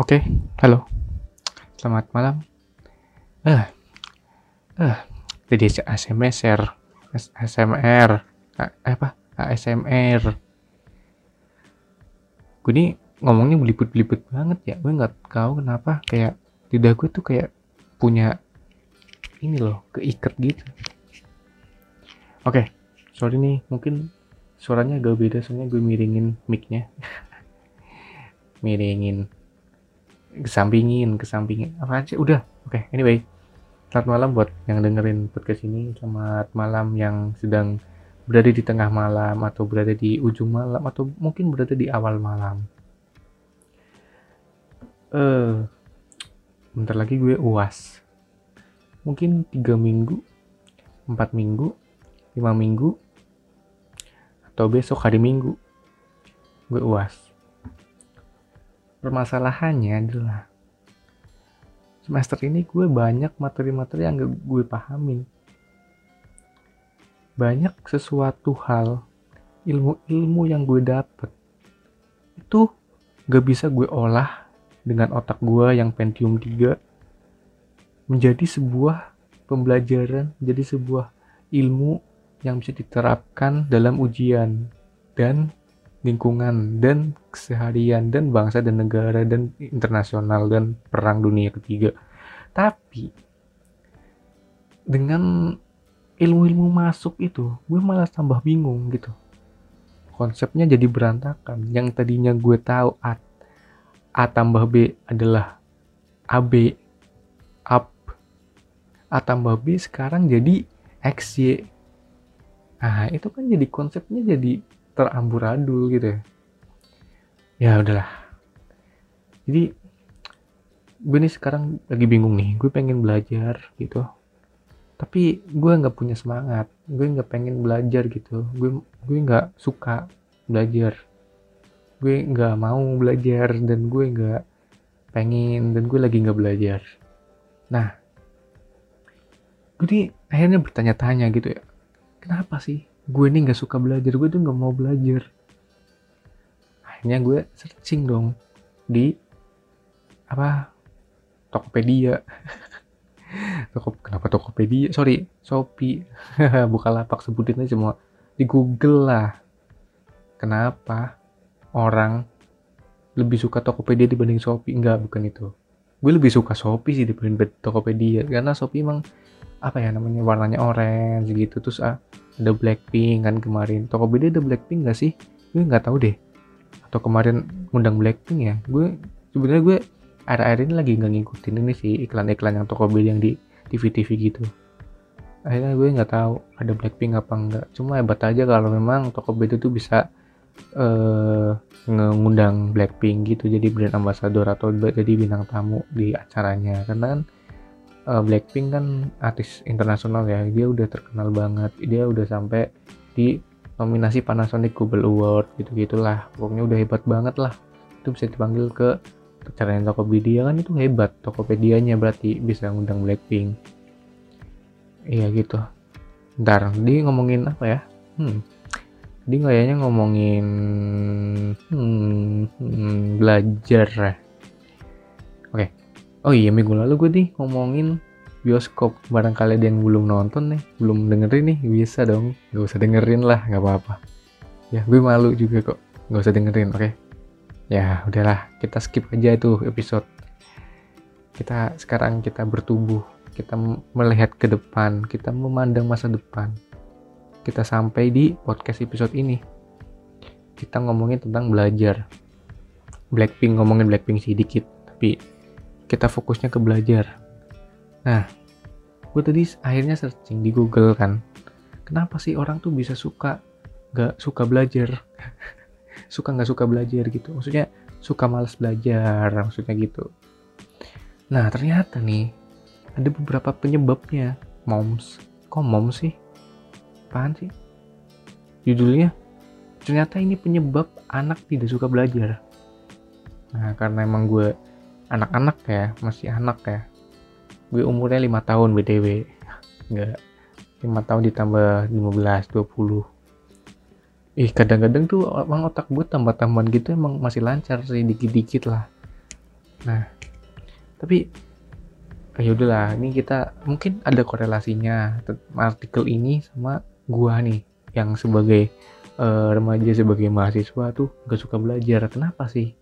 Oke, halo. Selamat malam. Eh, eh, jadi ASMR, ASMR, apa? ASMR. Gue ini ngomongnya belibet-belibet banget ya. Gue nggak tahu kenapa kayak lidah gue tuh kayak punya ini loh, keikat gitu. Oke, sorry nih, mungkin suaranya agak beda soalnya gue miringin mic-nya. miringin kesampingin kesampingin. Apa aja? Udah. Oke okay, anyway. Selamat malam buat yang dengerin podcast ini. Selamat malam yang sedang berada di tengah malam atau berada di ujung malam atau mungkin berada di awal malam. Eh uh, bentar lagi gue uas. Mungkin tiga minggu empat minggu lima minggu atau besok hari minggu. Gue uas permasalahannya adalah semester ini gue banyak materi-materi yang gak gue pahamin. Banyak sesuatu hal ilmu-ilmu yang gue dapet itu gak bisa gue olah dengan otak gue yang Pentium 3 menjadi sebuah pembelajaran jadi sebuah ilmu yang bisa diterapkan dalam ujian. Dan lingkungan dan keseharian dan bangsa dan negara dan internasional dan perang dunia ketiga. Tapi dengan ilmu-ilmu masuk itu, gue malah tambah bingung gitu. Konsepnya jadi berantakan. Yang tadinya gue tahu A, A tambah B adalah AB up A tambah B sekarang jadi XY. Nah, itu kan jadi konsepnya jadi teramburadul gitu ya. Ya udahlah. Jadi gue nih sekarang lagi bingung nih gue pengen belajar gitu. Tapi gue nggak punya semangat gue nggak pengen belajar gitu. Gue gue nggak suka belajar. Gue nggak mau belajar dan gue nggak pengen dan gue lagi nggak belajar. Nah gue nih akhirnya bertanya-tanya gitu ya. Kenapa sih gue ini nggak suka belajar gue tuh nggak mau belajar. Akhirnya gue searching dong di apa Tokopedia. Toko, kenapa Tokopedia? Sorry Shopee. Lapak sebutin aja semua. Di Google lah. Kenapa orang lebih suka Tokopedia dibanding Shopee? Enggak bukan itu. Gue lebih suka Shopee sih dibanding Tokopedia. Karena Shopee emang apa ya namanya warnanya orange gitu. Terus ah ada Blackpink kan kemarin. Tokopedia ada Blackpink gak sih? Gue nggak tahu deh. Atau kemarin ngundang Blackpink ya? Gue sebenarnya gue akhir-akhir ini lagi nggak ngikutin ini sih iklan-iklan yang Tokopedia yang di TV-TV gitu. Akhirnya gue nggak tahu ada Blackpink apa enggak cuma hebat aja kalau memang Tokopedia tuh bisa uh, ngundang Blackpink gitu jadi brand ambassador atau jadi bintang tamu di acaranya. Karena kan uh, Blackpink kan artis internasional ya. Dia udah terkenal banget. Dia udah sampai di nominasi Panasonic Global Award gitu gitulah pokoknya udah hebat banget lah. Itu bisa dipanggil ke acaranya Tokopedia kan itu hebat. Tokopedia-nya berarti bisa ngundang Blackpink. Iya gitu. Ntar di ngomongin apa ya? Hmm. Di kayaknya ngomongin hmm, hmm, belajar ya. Oke oh iya minggu lalu gue nih ngomongin bioskop. Barangkali ada yang belum nonton nih belum dengerin nih bisa dong. Gak usah dengerin lah nggak apa-apa. Ya gue malu juga kok. Gak usah dengerin oke? Okay? ya udahlah kita skip aja itu episode. Kita sekarang kita bertumbuh. Kita melihat ke depan. Kita memandang masa depan. Kita sampai di podcast episode ini. Kita ngomongin tentang belajar. Blackpink ngomongin Blackpink sedikit tapi kita fokusnya ke belajar. Nah gue tadi akhirnya searching di Google kan kenapa sih orang tuh bisa suka gak suka belajar? Suka nggak suka belajar gitu maksudnya suka males belajar maksudnya gitu. Nah ternyata nih ada beberapa penyebabnya. Moms kok moms sih? Apaan sih? Judulnya ternyata ini penyebab anak tidak suka belajar. Nah karena emang gue anak-anak ya masih anak ya. Gue umurnya lima tahun btw nggak lima tahun ditambah 15 20 ih kadang-kadang tuh emang otak gue tambah-tambahan gitu emang masih lancar sih dikit-dikit lah. Nah tapi ya udahlah ini kita mungkin ada korelasinya artikel ini sama gua nih yang sebagai uh, remaja sebagai mahasiswa tuh gak suka belajar. Kenapa sih?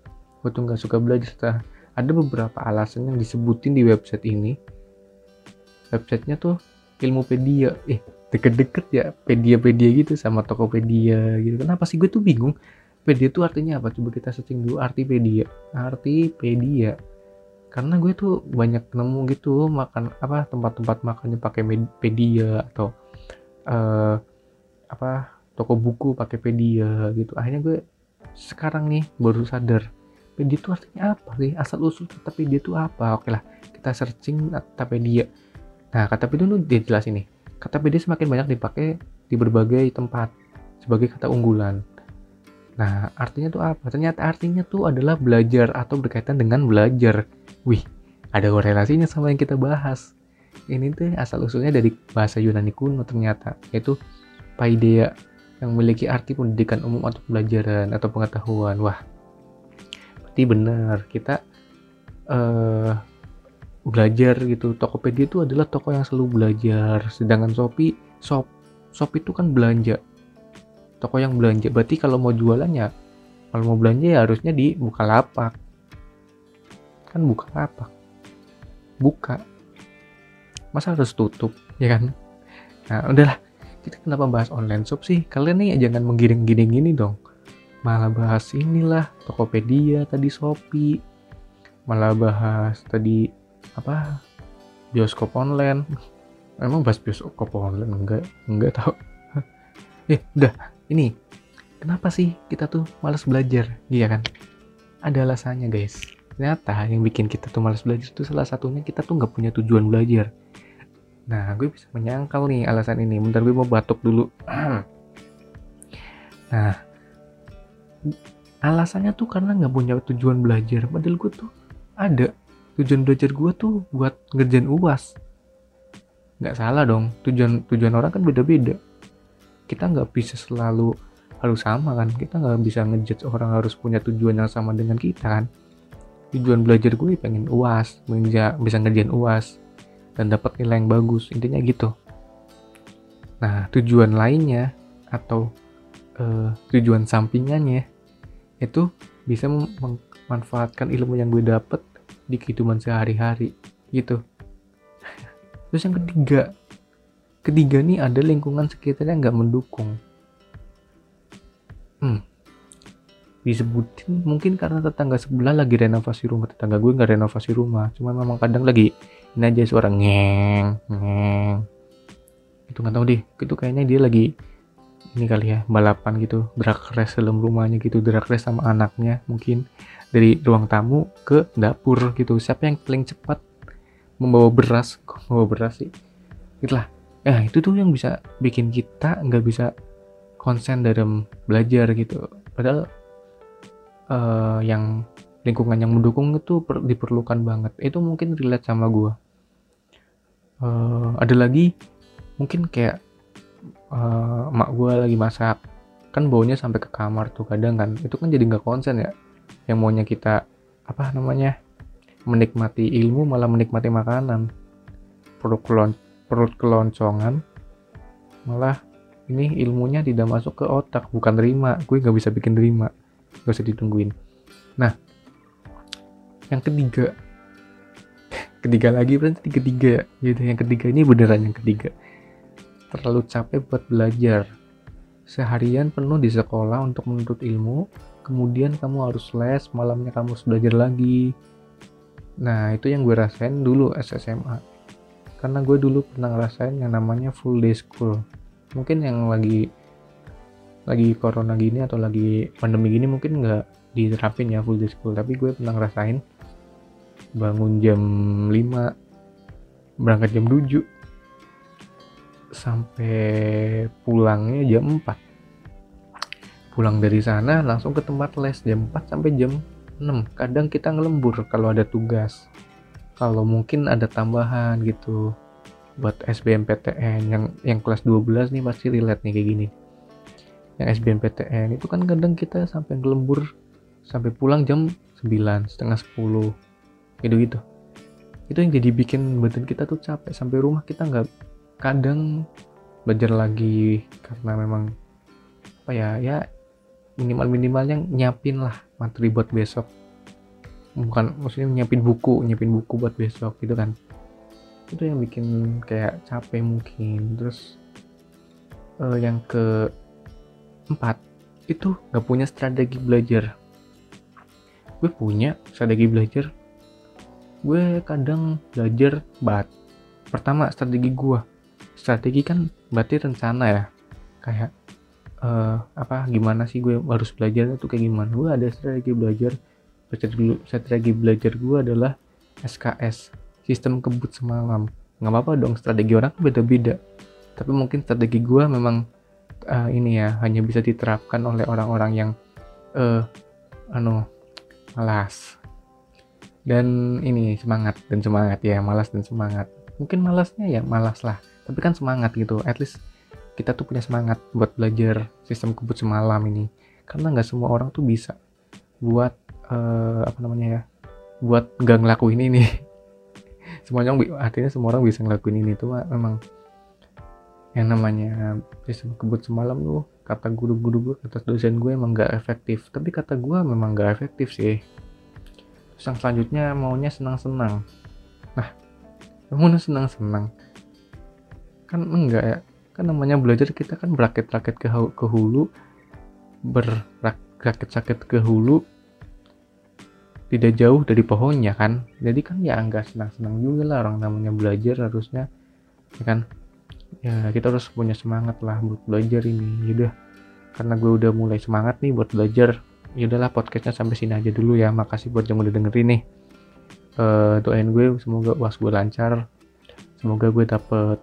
Gua tuh gak suka belajar ada beberapa alasan yang disebutin di website ini. Websitenya tuh ilmupedia. Eh deket-deket ya pedia-pedia gitu sama tokopedia gitu. Kenapa sih? Gue tuh bingung. Pedia tuh artinya apa? Coba kita searching dulu arti pedia arti pedia karena gue tuh banyak nemu gitu makan apa tempat-tempat makannya pakai pedia atau uh, apa toko buku pakai pedia gitu. Akhirnya gue sekarang nih baru sadar Pedia itu artinya apa sih? Asal usul Pedia itu apa? Oke lah, kita searching kata Pedia. Nah, kata Pedia itu dia jelas ini. Kata Pedia semakin banyak dipakai di berbagai tempat sebagai kata unggulan. Nah, artinya tuh apa? Ternyata artinya tuh adalah belajar atau berkaitan dengan belajar. Wih, ada korelasinya sama yang kita bahas. Ini tuh asal usulnya dari bahasa Yunani kuno ternyata, yaitu paideia yang memiliki arti pendidikan umum atau pembelajaran atau pengetahuan. Wah, berarti benar. Kita uh, belajar gitu. Tokopedia itu adalah toko yang selalu belajar. Sedangkan Shopee shop shop itu kan belanja. Toko yang belanja. Berarti kalau mau jualannya kalau mau belanja ya harusnya di Bukalapak. Kan Bukalapak. Buka. Masa harus tutup ya kan? Nah udahlah. Kita kenapa bahas online shop sih? Kalian nih jangan menggiring-giring ini dong malah bahas inilah Tokopedia tadi Shopee. Malah bahas tadi apa bioskop online. Emang bahas bioskop online? Enggak enggak tahu. Eh udah ini. Kenapa sih kita tuh malas belajar? Iya kan? Ada alasannya guys. Ternyata yang bikin kita tuh malas belajar itu salah satunya kita tuh nggak punya tujuan belajar. Nah gue bisa menyangkal nih alasan ini. Bentar gue mau batuk dulu. Nah alasannya tuh karena nggak punya tujuan belajar. Padahal gue tuh ada. Tujuan belajar gue tuh buat ngerjain uas nggak salah dong. Tujuan tujuan orang kan beda-beda. Kita nggak bisa selalu harus sama kan. Kita nggak bisa ngejudge orang harus punya tujuan yang sama dengan kita kan. Tujuan belajar gue pengen uas bisa bisa ngerjain uas dan dapat nilai yang bagus. Intinya gitu. Nah tujuan lainnya atau uh, tujuan sampingannya itu bisa memanfaatkan ilmu yang gue dapet di kehidupan sehari-hari gitu. Terus yang ketiga ketiga nih ada lingkungan sekitarnya nggak mendukung. Hmm disebutin mungkin karena tetangga sebelah lagi renovasi rumah tetangga gue nggak renovasi rumah cuma memang kadang lagi ini aja suara ngeng ngeng. Itu nggak tahu deh itu kayaknya dia lagi ini kali ya balapan gitu drag race dalam rumahnya gitu drag race sama anaknya mungkin dari ruang tamu ke dapur gitu. Siapa yang paling cepat membawa beras? Kok membawa beras sih? Itulah. Ya itu tuh yang bisa bikin kita nggak bisa konsen dalam belajar gitu. Padahal uh, yang lingkungan yang mendukung itu per, diperlukan banget. Itu mungkin relate sama gue uh, ada lagi mungkin kayak uh, mak gue lagi masak. Kan baunya sampai ke kamar tuh kadang kan. Itu kan jadi nggak konsen ya. Yang maunya kita apa namanya menikmati ilmu malah menikmati makanan. Perut kelon perut keloncongan malah ini ilmunya tidak masuk ke otak bukan terima. Gue nggak bisa bikin terima. Gak usah ditungguin. Nah yang ketiga. Ketiga lagi berarti ketiga ya. Gitu yang ketiga ini beneran yang ketiga terlalu capek buat belajar. Seharian penuh di sekolah untuk menuntut ilmu, kemudian kamu harus les, malamnya kamu harus belajar lagi. Nah, itu yang gue rasain dulu SSMA. Karena gue dulu pernah ngerasain yang namanya full day school. Mungkin yang lagi lagi corona gini atau lagi pandemi gini mungkin nggak diterapin ya full day school, tapi gue pernah ngerasain bangun jam 5 berangkat jam 7 sampai pulangnya jam 4 pulang dari sana langsung ke tempat les jam 4 sampai jam 6 kadang kita ngelembur kalau ada tugas. Kalau mungkin ada tambahan gitu buat SBMPTN yang yang kelas 12 nih pasti relate nih kayak gini. Yang SBMPTN itu kan kadang kita sampai ngelembur sampai pulang jam 9 setengah 10 gitu gitu itu yang jadi bikin badan kita tuh capek. Sampai rumah kita nggak kadang belajar lagi karena memang apa ya ya minimal minimalnya nyiapin lah materi buat besok. Bukan maksudnya nyiapin buku nyiapin buku buat besok gitu kan. Itu yang bikin kayak capek mungkin. Terus uh, yang ke empat itu nggak punya strategi belajar. Gue punya strategi belajar. Gue kadang belajar bat pertama strategi gue strategi kan berarti rencana ya. Kayak uh, apa gimana sih gue harus belajar itu kayak gimana? Gue ada strategi belajar. Strategi, strategi belajar gue adalah SKS sistem kebut semalam. Nggak apa-apa dong strategi orang beda-beda. Tapi mungkin strategi gue memang uh, ini ya hanya bisa diterapkan oleh orang-orang yang uh, anu malas. Dan ini semangat dan semangat ya malas dan semangat. Mungkin malasnya ya malas lah tapi kan semangat gitu at least kita tuh punya semangat buat belajar sistem kebut semalam ini. Karena nggak semua orang tuh bisa buat uh, apa namanya ya buat nggak ngelakuin ini. Semuanya artinya semua orang bisa ngelakuin ini. Tuh memang yang namanya sistem kebut semalam tuh kata guru-guru gue kata dosen gue emang gak efektif. Tapi kata gue memang gak efektif sih. Terus yang selanjutnya maunya senang-senang. Nah maunya senang-senang kan enggak ya. Kan namanya belajar kita kan berakit-rakit ke, ke hulu berakit-rakit ke hulu tidak jauh dari pohonnya kan. Jadi kan ya enggak senang-senang juga lah orang namanya belajar harusnya ya kan? Ya kita harus punya semangat lah buat belajar ini yaudah karena gue udah mulai semangat nih buat belajar. Yaudahlah podcastnya sampai sini aja dulu ya. Makasih buat yang udah dengerin nih. Uh, doain gue semoga uas gue lancar. Semoga gue dapet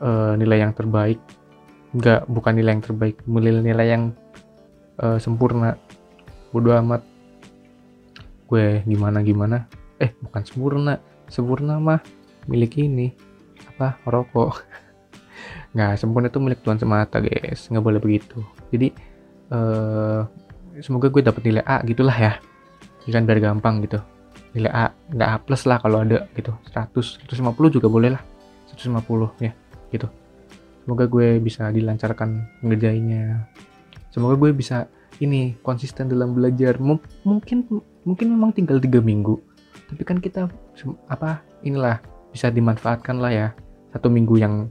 uh, nilai yang terbaik. Enggak bukan nilai yang terbaik nilai-nilai yang uh, sempurna. Bodo amat. Gue gimana gimana? Eh bukan sempurna. Sempurna mah milik ini. Apa? Rokok. Nggak sempurna itu milik Tuhan semata guys. Nggak boleh begitu. Jadi uh, semoga gue dapet nilai A gitulah ya. Ya kan biar gampang gitu. Nilai A nggak A plus lah kalau ada gitu. 100 150 juga boleh lah. 150 ya gitu. Semoga gue bisa dilancarkan ngerjainnya. Semoga gue bisa ini konsisten dalam belajar. M mungkin mungkin memang tinggal tiga minggu. Tapi kan kita apa inilah bisa dimanfaatkan lah ya. Satu minggu yang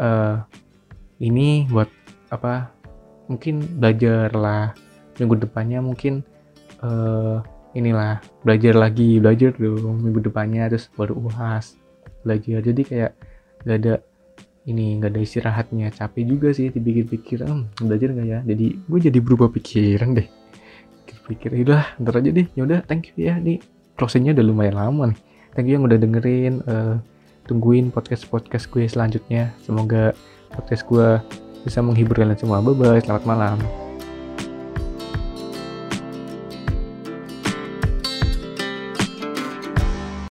uh, ini buat apa mungkin belajar lah. Minggu depannya mungkin uh, inilah belajar lagi belajar dong minggu depannya terus baru uas belajar. Jadi kayak gak ada ini nggak ada istirahatnya. Capek juga sih dipikir-pikir. Hmm, belajar nggak ya? Jadi gue jadi berubah pikiran deh. Pikir ya udah ntar aja deh. Ya udah thank you ya. Nih closingnya udah lumayan lama nih. Thank you yang udah dengerin uh, tungguin podcast podcast gue selanjutnya. Semoga podcast gue bisa menghibur kalian semua. Bye bye selamat malam